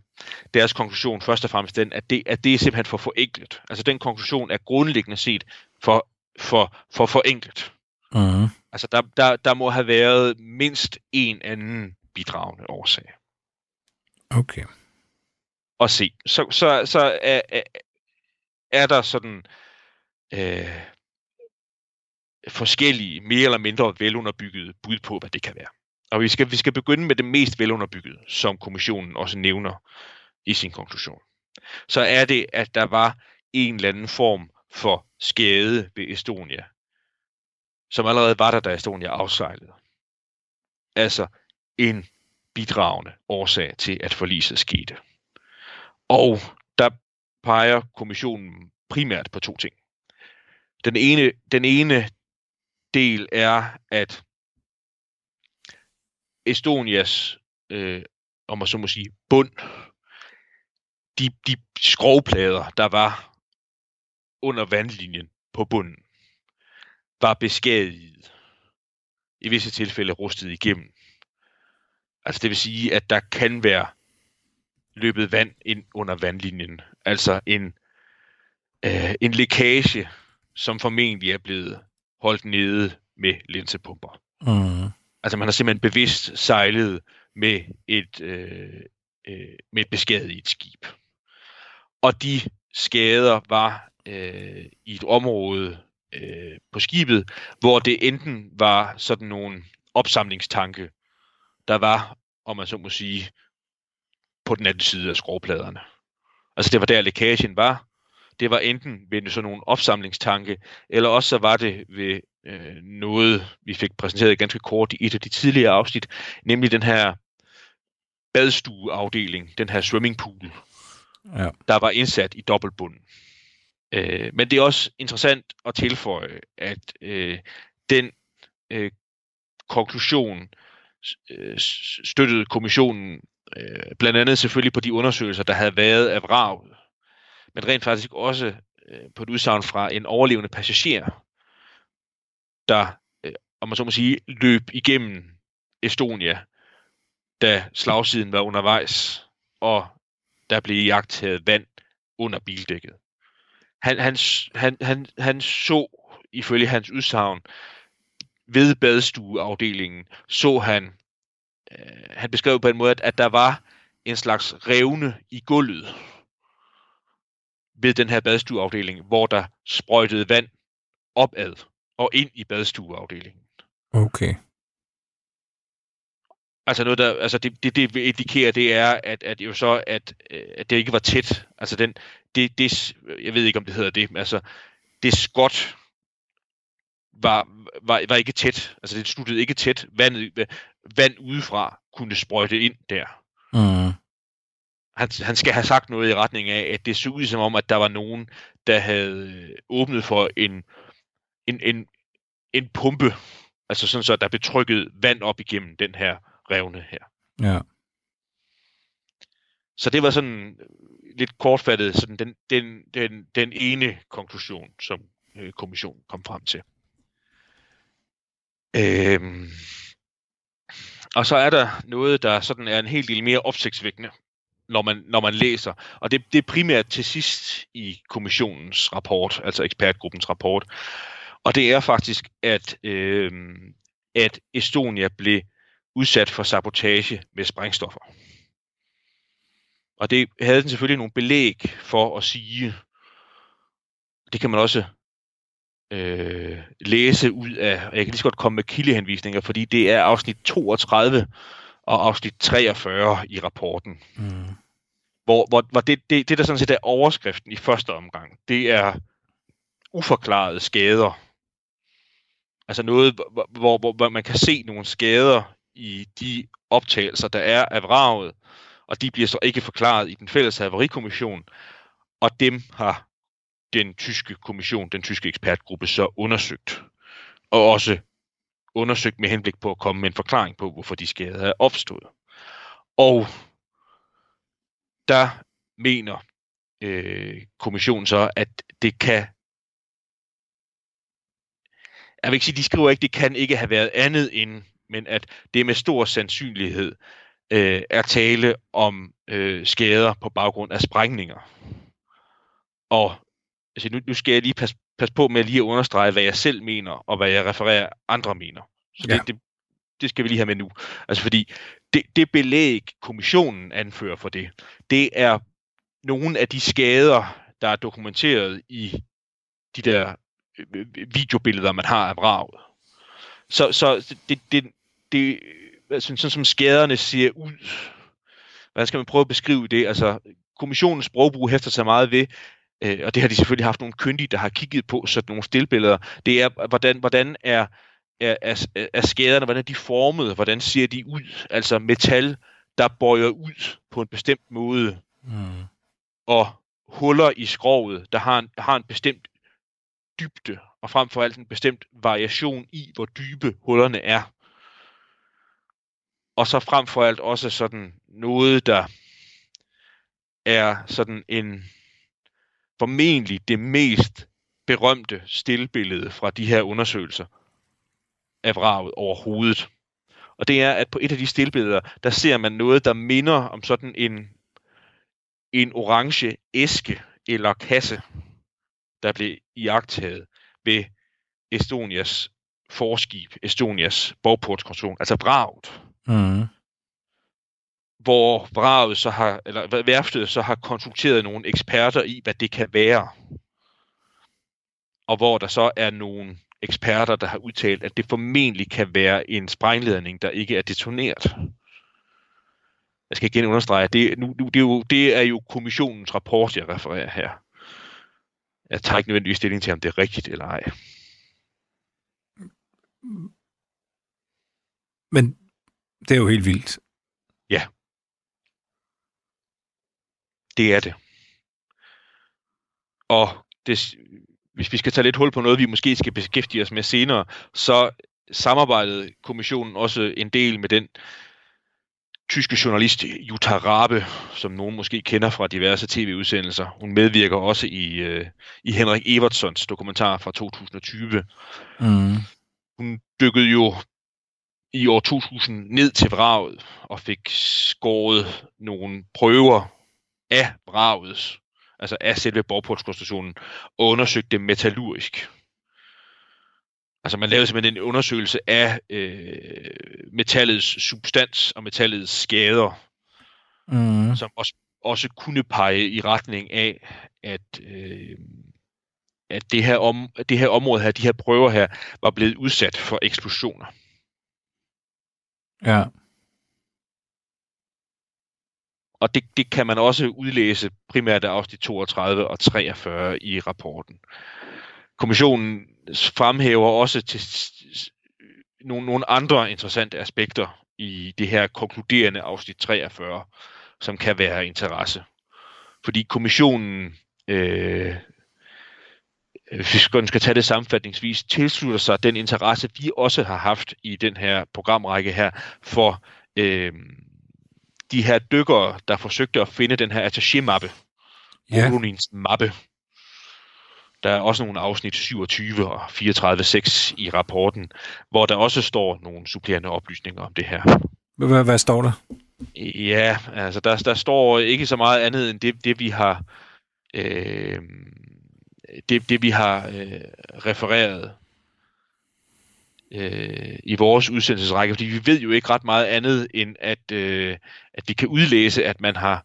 deres konklusion først og fremmest den, at det, at det er simpelthen for forenklet. Altså den konklusion er grundlæggende set for, for, for forenklet. Uh-huh. Altså der, der, der må have været mindst en anden bidragende årsag. Okay. Og se, så, så, så er, er, der sådan øh, forskellige, mere eller mindre velunderbyggede bud på, hvad det kan være. Og vi skal, vi skal begynde med det mest velunderbyggede, som kommissionen også nævner i sin konklusion. Så er det, at der var en eller anden form for skade ved Estonia, som allerede var der, da Estonia afsejlede. Altså en bidragende årsag til, at forliset skete. Og der peger kommissionen primært på to ting. Den ene, den ene del er, at Estonias, øh, om man så må sige, bund, de, de skrovplader, der var under vandlinjen på bunden, var beskadiget. I visse tilfælde rustet igennem. Altså det vil sige, at der kan være løbet vand ind under vandlinjen. Altså en, øh, en lækage, som formentlig er blevet holdt nede med linsepumper. Mm. Altså man har simpelthen bevidst sejlet med et, øh, øh, med et beskadiget skib. Og de skader var øh, i et område øh, på skibet, hvor det enten var sådan nogle opsamlingstanke, der var, om man så må sige, på den anden side af skrovpladerne. Altså det var der lækagen var, det var enten ved sådan nogle opsamlingstanke, eller også så var det ved øh, noget, vi fik præsenteret ganske kort i et af de tidligere afsnit, nemlig den her badstueafdeling, den her swimmingpool, ja. der var indsat i dobbeltbunden. Øh, men det er også interessant at tilføje, at øh, den øh, konklusion øh, støttede kommissionen øh, blandt andet selvfølgelig på de undersøgelser, der havde været af vraget men rent faktisk også øh, på et udsagn fra en overlevende passager, der, øh, om man så må sige, løb igennem Estonia, da slagsiden var undervejs, og der blev jagtet vand under bildækket. Han, han, han, han, han så, ifølge hans udsagn, ved badstueafdelingen, så han, øh, han beskrev på en måde, at, at der var en slags revne i gulvet, ved den her badstueafdeling, hvor der sprøjtede vand opad og ind i badstueafdelingen. Okay. Altså noget der, altså det, det, det indikerer, det er, at, at jo så, at, at det ikke var tæt. Altså den, det, det, jeg ved ikke om det hedder det, men altså det skot var, var, var ikke tæt. Altså det sluttede ikke tæt. Vandet, vand udefra kunne sprøjte ind der. Mm han, han skal have sagt noget i retning af, at det så ud som om, at der var nogen, der havde åbnet for en, en, en, en pumpe, altså sådan så, der blev trykket vand op igennem den her revne her. Ja. Så det var sådan lidt kortfattet sådan den, den, den, den ene konklusion, som øh, kommissionen kom frem til. Øhm, og så er der noget, der sådan er en helt del mere opsigtsvækkende, når man, når man læser. Og det, det er primært til sidst i kommissionens rapport, altså ekspertgruppens rapport. Og det er faktisk, at, øh, at Estonia blev udsat for sabotage med sprængstoffer. Og det havde den selvfølgelig nogle belæg for at sige. Det kan man også øh, læse ud af, jeg kan lige så godt komme med kildehenvisninger, fordi det er afsnit 32 og afsnit 43 i rapporten. Mm. Hvor, hvor, hvor det, det, det, der sådan set er overskriften i første omgang, det er uforklarede skader. Altså noget, hvor, hvor, hvor man kan se nogle skader i de optagelser, der er af vraget, og de bliver så ikke forklaret i den fælles haverikommission, og dem har den tyske kommission, den tyske ekspertgruppe, så undersøgt. Og også undersøgt med henblik på at komme med en forklaring på, hvorfor de skader er opstået. Og der mener øh, kommissionen så, at det kan jeg vil ikke sige, de skriver ikke, det kan ikke have været andet end, men at det med stor sandsynlighed øh, er tale om øh, skader på baggrund af sprængninger. Og altså, nu, nu skal jeg lige passe, passe på med lige at understrege, hvad jeg selv mener, og hvad jeg refererer andre mener. Så ja. det, det, det skal vi lige have med nu. Altså fordi det, det belæg, kommissionen anfører for det, det er nogle af de skader, der er dokumenteret i de der øh, videobilleder, man har af vraget. Så, så det, det, det altså, sådan som skaderne ser ud, hvordan skal man prøve at beskrive det? Altså, kommissionens sprogbrug hæfter sig meget ved, øh, og det har de selvfølgelig haft nogle kyndige, der har kigget på sådan nogle stillbilleder, det er, hvordan, hvordan er, er, er, er skaderne, hvordan er de formet, hvordan ser de ud? Altså metal, der bøjer ud på en bestemt måde, mm. og huller i skroget, der har en, har en bestemt dybde, og frem for alt en bestemt variation i, hvor dybe hullerne er. Og så frem for alt også sådan noget, der er sådan en formentlig det mest berømte stillbillede fra de her undersøgelser af vraget overhovedet. Og det er, at på et af de stillbilleder, der ser man noget, der minder om sådan en, en orange æske eller kasse, der blev iagtaget ved Estonias forskib, Estonias borgportskonstruktion, altså braget. Mm. Hvor vraget så har, eller værftet så har konsulteret nogle eksperter i, hvad det kan være. Og hvor der så er nogle eksperter, der har udtalt, at det formentlig kan være en sprængledning, der ikke er detoneret. Jeg skal igen understrege, at det, nu, nu, det, er jo, det er jo kommissionens rapport, jeg refererer her. Jeg tager ikke nødvendigvis stilling til, om det er rigtigt eller ej. Men det er jo helt vildt. Ja. Det er det. Og det, hvis vi skal tage lidt hul på noget, vi måske skal beskæftige os med senere, så samarbejdede kommissionen også en del med den tyske journalist Jutta Rabe, som nogen måske kender fra diverse tv-udsendelser. Hun medvirker også i, øh, i Henrik Evertsons dokumentar fra 2020. Mm. Hun dykkede jo i år 2000 ned til vraget og fik skåret nogle prøver af vragets, altså af selve borgportskonstruktionen, og undersøgte det metallurgisk. Altså man lavede simpelthen en undersøgelse af øh, metallets substans og metallets skader, mm. som også, også kunne pege i retning af, at, øh, at det, her om, det her område her, de her prøver her, var blevet udsat for eksplosioner. Ja. Og det, det kan man også udlæse primært af afsnit 32 og 43 i rapporten. Kommissionen fremhæver også til nogle, nogle andre interessante aspekter i det her konkluderende afsnit 43, som kan være af interesse. Fordi kommissionen, øh, hvis man skal tage det sammenfatningsvis, tilslutter sig den interesse, vi også har haft i den her programrække her, for øh, de her dykkere, der forsøgte at finde den her attaché-mappe, ja. mappe, der er også nogle afsnit 27 og 34.6 i rapporten, hvor der også står nogle supplerende oplysninger om det her. Hvad, hvad står der? Ja, altså der, der står ikke så meget andet end det, det vi har øh, det, det vi har øh, refereret øh, i vores udsendelsesrække, fordi vi ved jo ikke ret meget andet end at, øh, at vi kan udlæse, at man har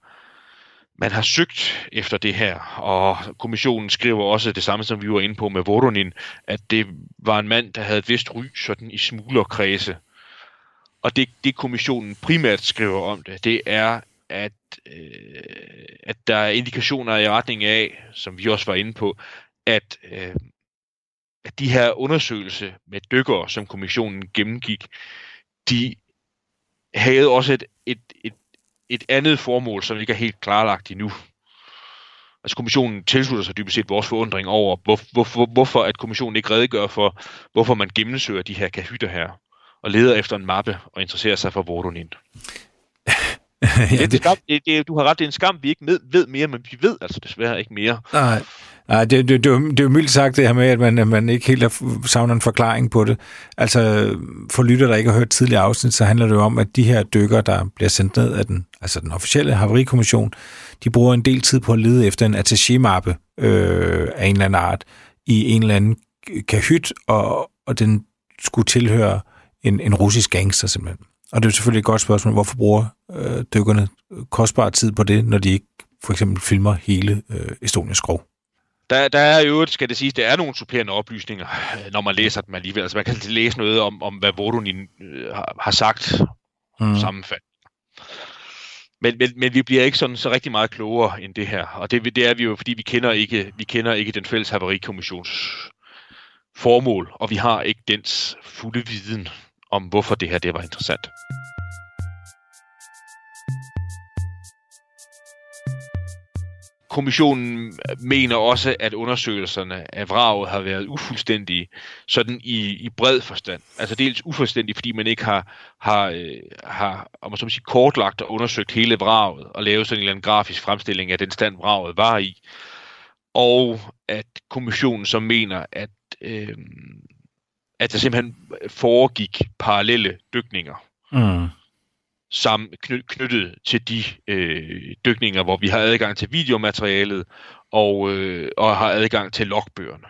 man har søgt efter det her, og kommissionen skriver også det samme, som vi var inde på med Voronin, at det var en mand, der havde et vist ry sådan i smuglerkredse. Og det, det kommissionen primært skriver om det, det er, at, øh, at der er indikationer i retning af, som vi også var inde på, at øh, at de her undersøgelser med dykkere, som kommissionen gennemgik, de havde også et, et, et, et andet formål, som ikke er helt klarlagt endnu. Altså kommissionen tilslutter sig dybest set vores forundring over, hvor, hvor, hvorfor at kommissionen ikke redegør for, hvorfor man gennemsøger de her kahytter her, og leder efter en mappe og interesserer sig for Vordonin. ja, det, skam, det, det, du har ret, det er en skam, vi ikke ved, ved mere, men vi ved altså desværre ikke mere. Nej, Nej det, det, det, er jo, det er jo mildt sagt det her med, at man, at man ikke helt har savner en forklaring på det. Altså, for lytter, der ikke har hørt tidligere afsnit, så handler det jo om, at de her dykker, der bliver sendt ned af den, altså den officielle haverikommission, de bruger en del tid på at lede efter en attaché-mappe øh, af en eller anden art i en eller anden kahyt, og, og den skulle tilhøre en, en russisk gangster simpelthen. Og det er selvfølgelig et godt spørgsmål, hvorfor bruger øh, dykkerne kostbar tid på det, når de ikke for eksempel filmer hele øh, Estonias skrog? Der, der er jo, skal det sige, der er nogle supplerende oplysninger, øh, når man læser dem alligevel. Altså man kan læse noget om, om hvad Vodonin øh, har, har sagt mm. sammenfald. Men, men, men vi bliver ikke sådan så rigtig meget klogere end det her. Og det, det er vi jo, fordi vi kender ikke, vi kender ikke den fælles haverikommissions formål, og vi har ikke dens fulde viden om, hvorfor det her det var interessant. Kommissionen mener også, at undersøgelserne af vraget har været ufuldstændige, sådan i, i bred forstand. Altså dels ufuldstændige, fordi man ikke har, har, øh, har om man så sige, kortlagt og undersøgt hele vraget, og lavet sådan en eller anden grafisk fremstilling af den stand, vraget var i. Og at kommissionen så mener, at øh, at der simpelthen foregik parallelle dykninger. Mm. Sammen knyttet til de øh, dykninger, hvor vi har adgang til videomaterialet og, øh, og har adgang til logbøgerne.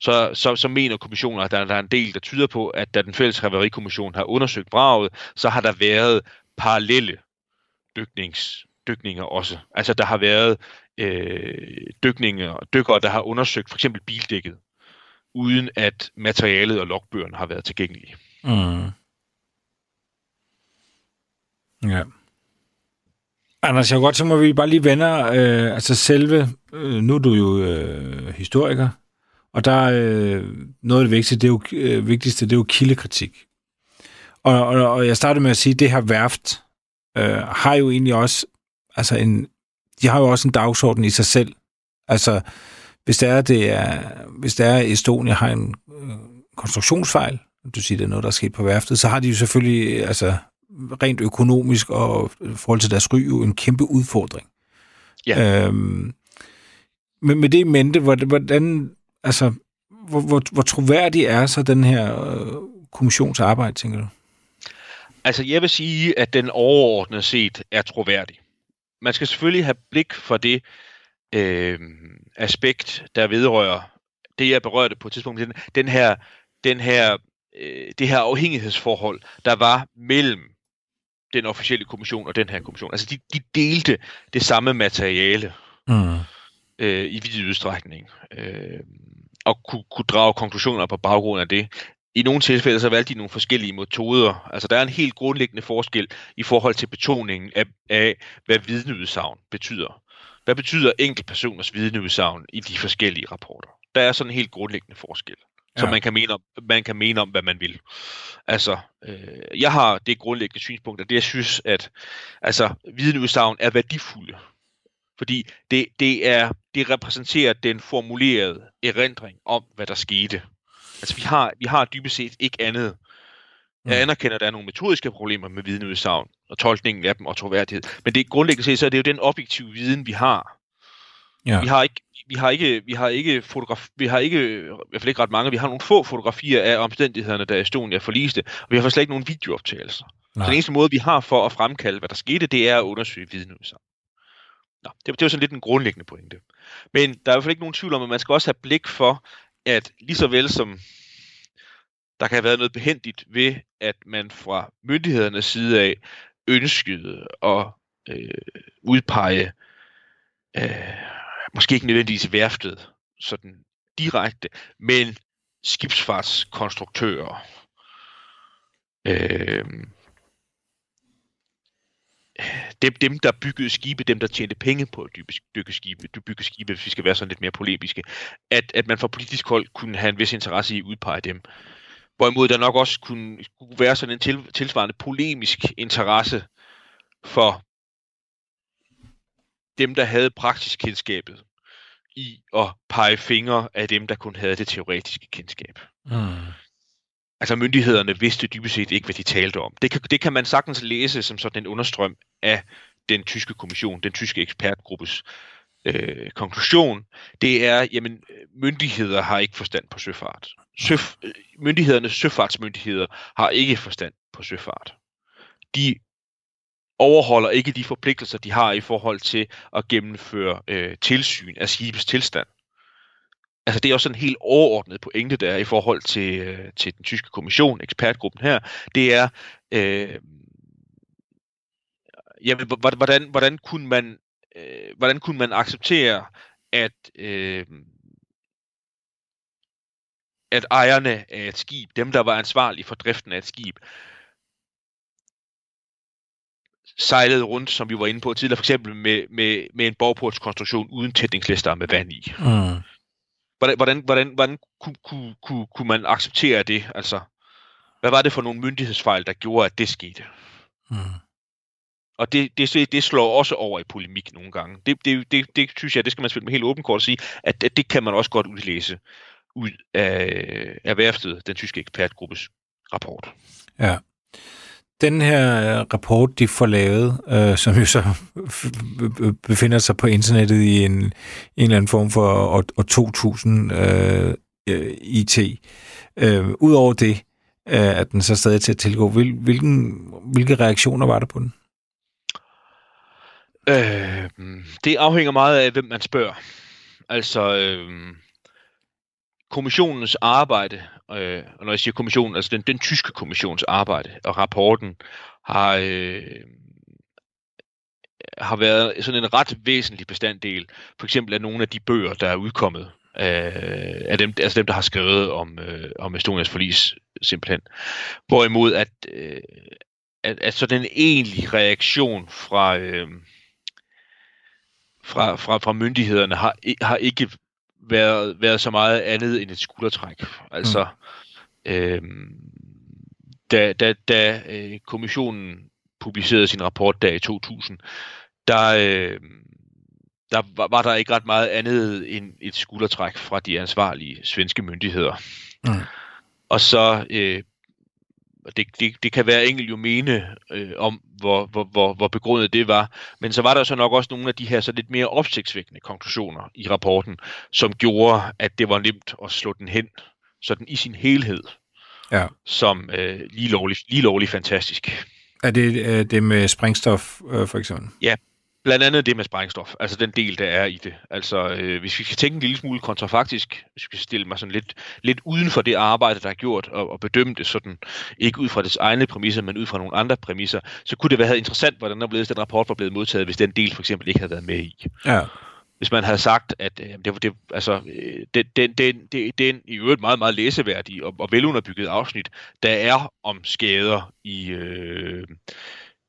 Så, så, så mener kommissionen, at der, der er en del, der tyder på, at da den fælles haverikommission har undersøgt braget, så har der været parallelle dyknings, dykninger også. Altså der har været øh, dykninger, dykkere, der har undersøgt for eksempel bildækket uden at materialet og logbøgerne har været tilgængelige. Mm. Ja. Anders, jeg godt så må vi bare lige vende, øh, altså selve, øh, nu er du jo øh, historiker, og der er øh, noget af det vigtigste, det er jo, øh, vigtigste, det er jo kildekritik. Og, og, og jeg startede med at sige, at det her værft øh, har jo egentlig også, altså en, de har jo også en dagsorden i sig selv. Altså, hvis det er, det er, hvis det er Estonia har en øh, konstruktionsfejl, du siger, det er noget, der er sket på værftet, så har de jo selvfølgelig, altså rent økonomisk og i forhold til deres ry, jo en kæmpe udfordring. Ja. Øhm, men med det i mente, hvordan, altså, hvor, hvor, hvor troværdig er så den her øh, kommissionsarbejde, tænker du? Altså, jeg vil sige, at den overordnet set er troværdig. Man skal selvfølgelig have blik for det, øh, aspekt, der vedrører det, jeg berørte på et tidspunkt, den, den her, den her, øh, det her afhængighedsforhold, der var mellem den officielle kommission og den her kommission. Altså, de, de delte det samme materiale mm. øh, i vid udstrækning, øh, og kunne, kunne drage konklusioner på baggrund af det. I nogle tilfælde så valgte de nogle forskellige metoder. Altså der er en helt grundlæggende forskel i forhold til betoningen af, af hvad vidneudsagn betyder. Hvad betyder enkeltpersoners vidneudsagn i de forskellige rapporter? Der er sådan en helt grundlæggende forskel, ja. så man kan, mene om, man kan mene om, hvad man vil. Altså, øh, jeg har det grundlæggende synspunkt, at det jeg synes, at altså, vidneudsagn er værdifulde. Fordi det, det, er, det repræsenterer den formulerede erindring om, hvad der skete. Altså, vi har, vi har dybest set ikke andet jeg mm. anerkender, at der er nogle metodiske problemer med vidneudsagn og tolkningen af dem og troværdighed. Men det grundlæggende set, så er det jo den objektive viden, vi har. Ja. Vi har ikke vi har ikke, vi har ikke, fotograf, vi har ikke, i hvert fald ikke ret mange, vi har nogle få fotografier af omstændighederne, da Estonia forliste, og vi har slet ikke nogen videooptagelser. Nej. Så den eneste måde, vi har for at fremkalde, hvad der skete, det er at undersøge vidneudsagn. Nå, det, det er jo sådan lidt en grundlæggende pointe. Men der er i hvert fald ikke nogen tvivl om, at man skal også have blik for, at lige så vel som der kan have været noget behendigt ved, at man fra myndighedernes side af ønskede at øh, udpege, øh, måske ikke nødvendigvis værftet sådan direkte, men skibsfartskonstruktører, øh, dem, dem, der byggede skibe, dem, der tjente penge på at dykke skibe, du bygge skibe, hvis vi skal være sådan lidt mere polemiske, at, at man fra politisk hold kunne have en vis interesse i at udpege dem. Hvorimod der nok også kunne, kunne være sådan en til, tilsvarende polemisk interesse for dem, der havde praktisk kendskabet i at pege fingre af dem, der kun havde det teoretiske kendskab. Mm. Altså myndighederne vidste dybest set ikke, hvad de talte om. Det kan, det kan man sagtens læse som sådan en understrøm af den tyske kommission, den tyske ekspertgruppes øh, konklusion. Det er, jamen, myndigheder har ikke forstand på søfart. Søf, myndighedernes søfartsmyndigheder har ikke forstand på søfart. De overholder ikke de forpligtelser, de har i forhold til at gennemføre øh, tilsyn af skibets tilstand. Altså det er også en helt overordnet pointe, der er i forhold til, øh, til den tyske kommission, ekspertgruppen her. Det er, øh, jamen, hvordan, hvordan, kunne man, øh, hvordan kunne man acceptere, at, øh, at ejerne af et skib, dem der var ansvarlige for driften af et skib, sejlede rundt, som vi var inde på tidligere, for eksempel med, med, med en borgportskonstruktion uden tætningslister med vand i. Mm. Hvordan, hvordan, hvordan, hvordan kunne, kunne, kunne, kunne man acceptere det? Altså, hvad var det for nogle myndighedsfejl, der gjorde, at det skete? Mm. Og det, det, det slår også over i polemik nogle gange. Det, det, det, det synes jeg, det skal man spille med helt åben kort og sige, at, at det kan man også godt udlæse ud af, af værftet, den tyske ekspertgruppes rapport. Ja den her øh, rapport, de får lavet, øh, som jo så befinder sig på internettet i en, en eller anden form for år, år 2000 øh, øh IT. Øh, Udover det, øh, at den så stadig til at tilgå, hvil, hvilken, hvilke reaktioner var der på den? Øh, det afhænger meget af, hvem man spørger. Altså, øh, kommissionens arbejde, øh, og når jeg siger kommissionen, altså den, den tyske kommissions arbejde og rapporten, har, øh, har været sådan en ret væsentlig bestanddel, for eksempel af nogle af de bøger, der er udkommet, øh, af dem, altså dem, der har skrevet om, øh, om Estonias forlis, simpelthen. Hvorimod, at, øh, at, at så den egentlige reaktion fra, øh, fra, fra, fra myndighederne har, har ikke været, været så meget andet end et skuldertræk. Altså, mm. øhm, da, da, da øh, kommissionen publicerede sin rapport der i 2000, der, øh, der var, var der ikke ret meget andet end et skuldertræk fra de ansvarlige svenske myndigheder. Mm. Og så øh, det, det, det kan være enkelt jo mene øh, om, hvor, hvor, hvor, hvor begrundet det var. Men så var der så nok også nogle af de her så lidt mere opsigtsvækkende konklusioner i rapporten, som gjorde, at det var nemt at slå den hen, sådan i sin helhed, ja. som øh, lige, lovligt, lige lovligt fantastisk. Er det øh, det med sprængstof, øh, for eksempel? Ja, Blandt andet det med sprængstof, altså den del, der er i det. Altså, øh, hvis vi skal tænke en lille smule kontrafaktisk, hvis vi skal stille mig sådan lidt, lidt uden for det arbejde, der er gjort, og, og bedømme det sådan, ikke ud fra dets egne præmisser, men ud fra nogle andre præmisser, så kunne det være interessant, hvordan der den rapport var blevet modtaget, hvis den del for eksempel ikke havde været med i. Ja hvis man havde sagt, at øh, det var det, altså, øh, den, den, den, den, den i øvrigt meget, meget læseværdige og, og velunderbygget afsnit, der er om skader i, øh,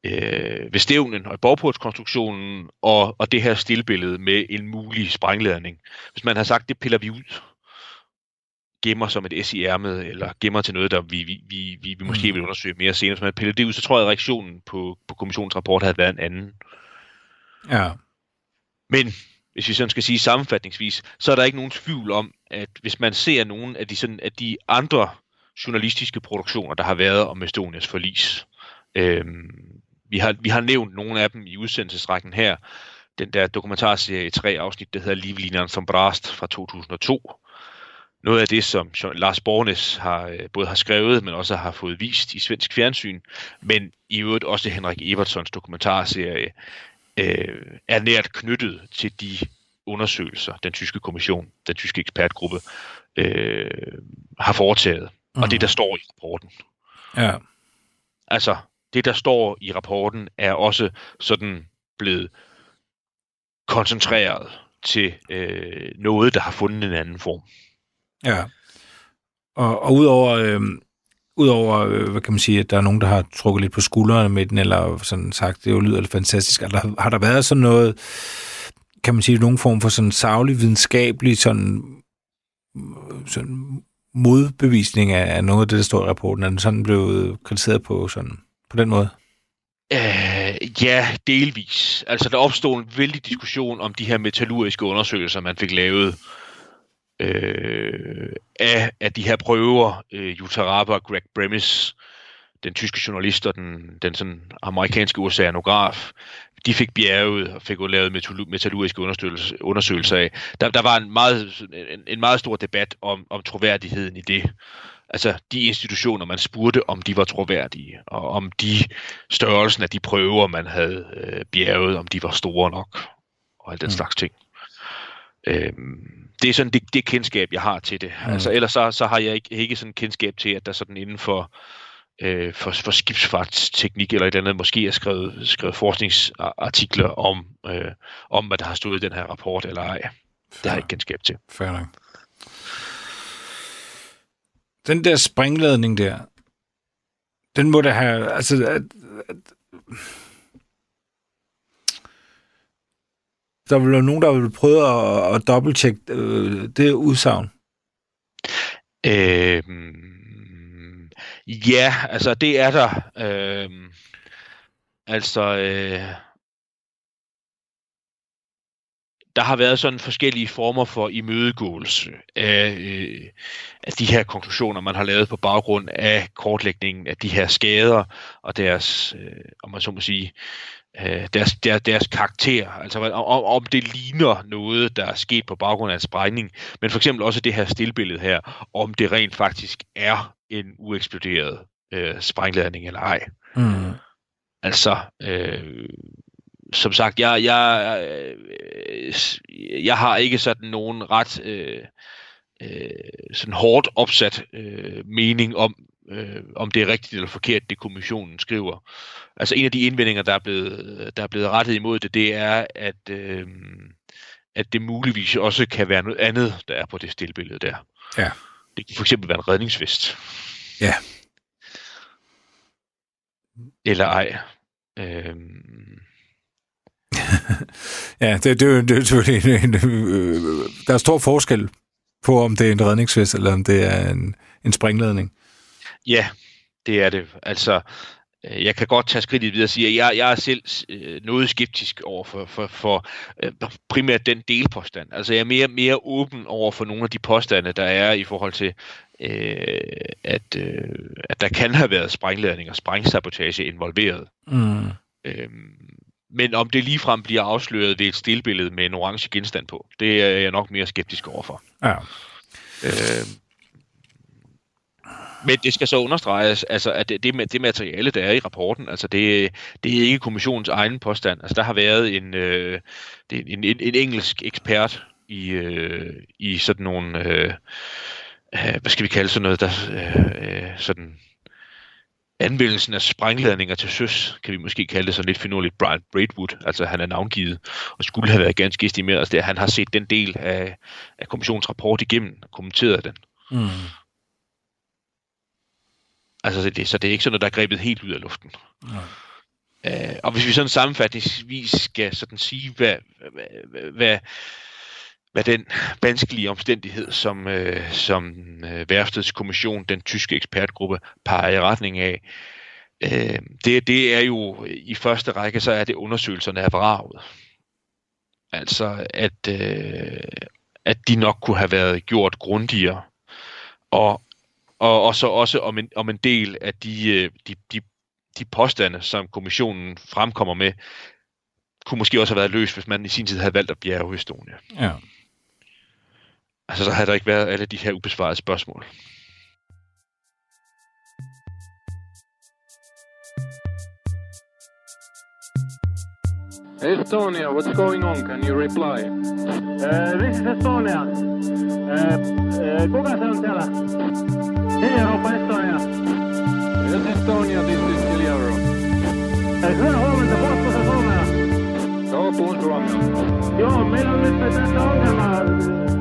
øh, ved stævnen og i borgportskonstruktionen og, og det her stillbillede med en mulig sprængladning. Hvis man har sagt, det piller vi ud, gemmer som et S i ærmet, eller gemmer til noget, der vi, vi, vi, vi, vi måske mm. vil undersøge mere senere. Hvis man piller det ud, så tror jeg, at reaktionen på, på kommissionens rapport havde været en anden. Ja. Men hvis vi sådan skal sige sammenfatningsvis, så er der ikke nogen tvivl om, at hvis man ser nogle af de, sådan, af de andre journalistiske produktioner, der har været om Estonias forlis, øhm, vi har, vi har nævnt nogle af dem i udsendelsesrækken her. Den der dokumentarserie i tre afsnit, der hedder Livlinjen som Brast fra 2002. Noget af det, som Lars Bornes har, øh, både har skrevet, men også har fået vist i svensk fjernsyn, men i øvrigt også Henrik Evertsons dokumentarserie, øh, er nært knyttet til de undersøgelser, den tyske kommission, den tyske ekspertgruppe, øh, har foretaget. Mm. Og det, der står i rapporten. Ja. Altså, det, der står i rapporten, er også sådan blevet koncentreret til øh, noget, der har fundet en anden form. Ja. Og, og udover, øh, udover, øh, hvad kan man sige, at der er nogen, der har trukket lidt på skuldrene med den, eller sådan sagt, det jo lyder lidt fantastisk. Eller har der været sådan noget, kan man sige, nogen form for sådan savlig, videnskabelig sådan, sådan modbevisning af, af noget af det, der står i rapporten? Er den sådan blevet kritiseret på, sådan, på den måde? Øh, ja, delvis. Altså, der opstod en vældig diskussion om de her metallurgiske undersøgelser, man fik lavet øh, af, af de her prøver. Øh, Jutta Rabe og Greg Bremis, den tyske journalist og den, den sådan amerikanske oceanograf, de fik bjerget og fik lavet metallurgiske undersøgelser af. Der, der var en meget, en, en meget stor debat om, om troværdigheden i det altså de institutioner, man spurgte, om de var troværdige, og om de størrelsen af de prøver, man havde øh, bjerget, om de var store nok, og alt den mm. slags ting. Øhm, det er sådan det, det kendskab, jeg har til det. Mm. Altså, ellers så, så har jeg ikke, ikke sådan kendskab til, at der sådan inden for, øh, for, for skibsfartsteknik eller et eller andet, måske er skrevet, skrevet forskningsartikler om, øh, om, hvad der har stået i den her rapport eller ej. Fair. Det har jeg ikke kendskab til. Fair nok. Den der springladning der, den må da have, altså, at, at, der vil være nogen, der vil prøve at, at dobbelttjekke øh, det udsagn. Øh, ja, altså det er der. Øh, altså, øh, der har været sådan forskellige former for imødegåelse af, øh, af de her konklusioner, man har lavet på baggrund af kortlægningen af de her skader og deres, øh, om man så må sige, øh, deres, deres, deres karakter. Altså om, om det ligner noget, der er sket på baggrund af en sprængning, men for eksempel også det her stillbillede her, om det rent faktisk er en ueksploderet øh, sprængladning eller ej. Mm. Altså, øh, som sagt, jeg, jeg, øh, jeg har ikke sådan nogen ret øh, øh, sådan hårdt opsat øh, mening om, øh, om det er rigtigt eller forkert, det kommissionen skriver. Altså en af de indvendinger, der er blevet, der er blevet rettet imod det, det er, at, øh, at det muligvis også kan være noget andet, der er på det stillbillede der. Ja. Det kan for eksempel være en redningsvest. Ja. Eller ej. Øh, ja, det, det, det, det, det, en, der er stor forskel på, om det er en redningsvest, eller om det er en, en springladning. Ja, det er det. Altså, øh, jeg kan godt tage skridtet videre og sige, at jeg, jeg er selv øh, noget skeptisk over for, for, for øh, primært den delpåstand. Altså, jeg er mere, mere åben over for nogle af de påstande, der er i forhold til, øh, at, øh, at der kan have været sprængladning og sprængsabotage involveret. Mm. Øhm, men om det ligefrem bliver afsløret ved et stillbillede med en orange genstand på, det er jeg nok mere skeptisk overfor. Ja. Øh, men det skal så understreges, altså, at det, det, det materiale, der er i rapporten, altså det, det er ikke kommissionens egen påstand. Altså, der har været en, øh, en, en, en engelsk ekspert i, øh, i sådan nogle, øh, hvad skal vi kalde sådan noget, der øh, sådan anvendelsen af sprængladninger til søs, kan vi måske kalde det sådan lidt finurligt, Brian Braidwood, altså han er navngivet, og skulle have været ganske estimeret, altså det, han har set den del af, af kommissionsrapport igennem, og kommenteret den. Mm. Altså, det, så det er ikke sådan noget, der er grebet helt ud af luften. Mm. Uh, og hvis vi sådan sammenfatningsvis skal sådan sige, hvad, hvad, hvad, hvad den vanskelige omstændighed, som, øh, som øh, værftets kommission, den tyske ekspertgruppe, peger i retning af, øh, det, det er jo i første række, så er det undersøgelserne af vraget. Altså, at, øh, at de nok kunne have været gjort grundigere. Og, og, og så også om en, om en del af de, øh, de, de, de påstande, som kommissionen fremkommer med, kunne måske også have været løst, hvis man i sin tid havde valgt at bjerge Estonia. Ja. Altså, så havde der ikke været alle de her ubesvarede spørgsmål. Estonia, what's going on? Can you reply? Uh, this is Estonia. Uh, uh, kuka se on siellä? Europa Estonia. Yes, Estonia, this is Kiliaro. Uh, hyvää huomenta, puhutko se Suomea? Joo, puhun suomea. Joo, meillä on nyt tässä ongelma.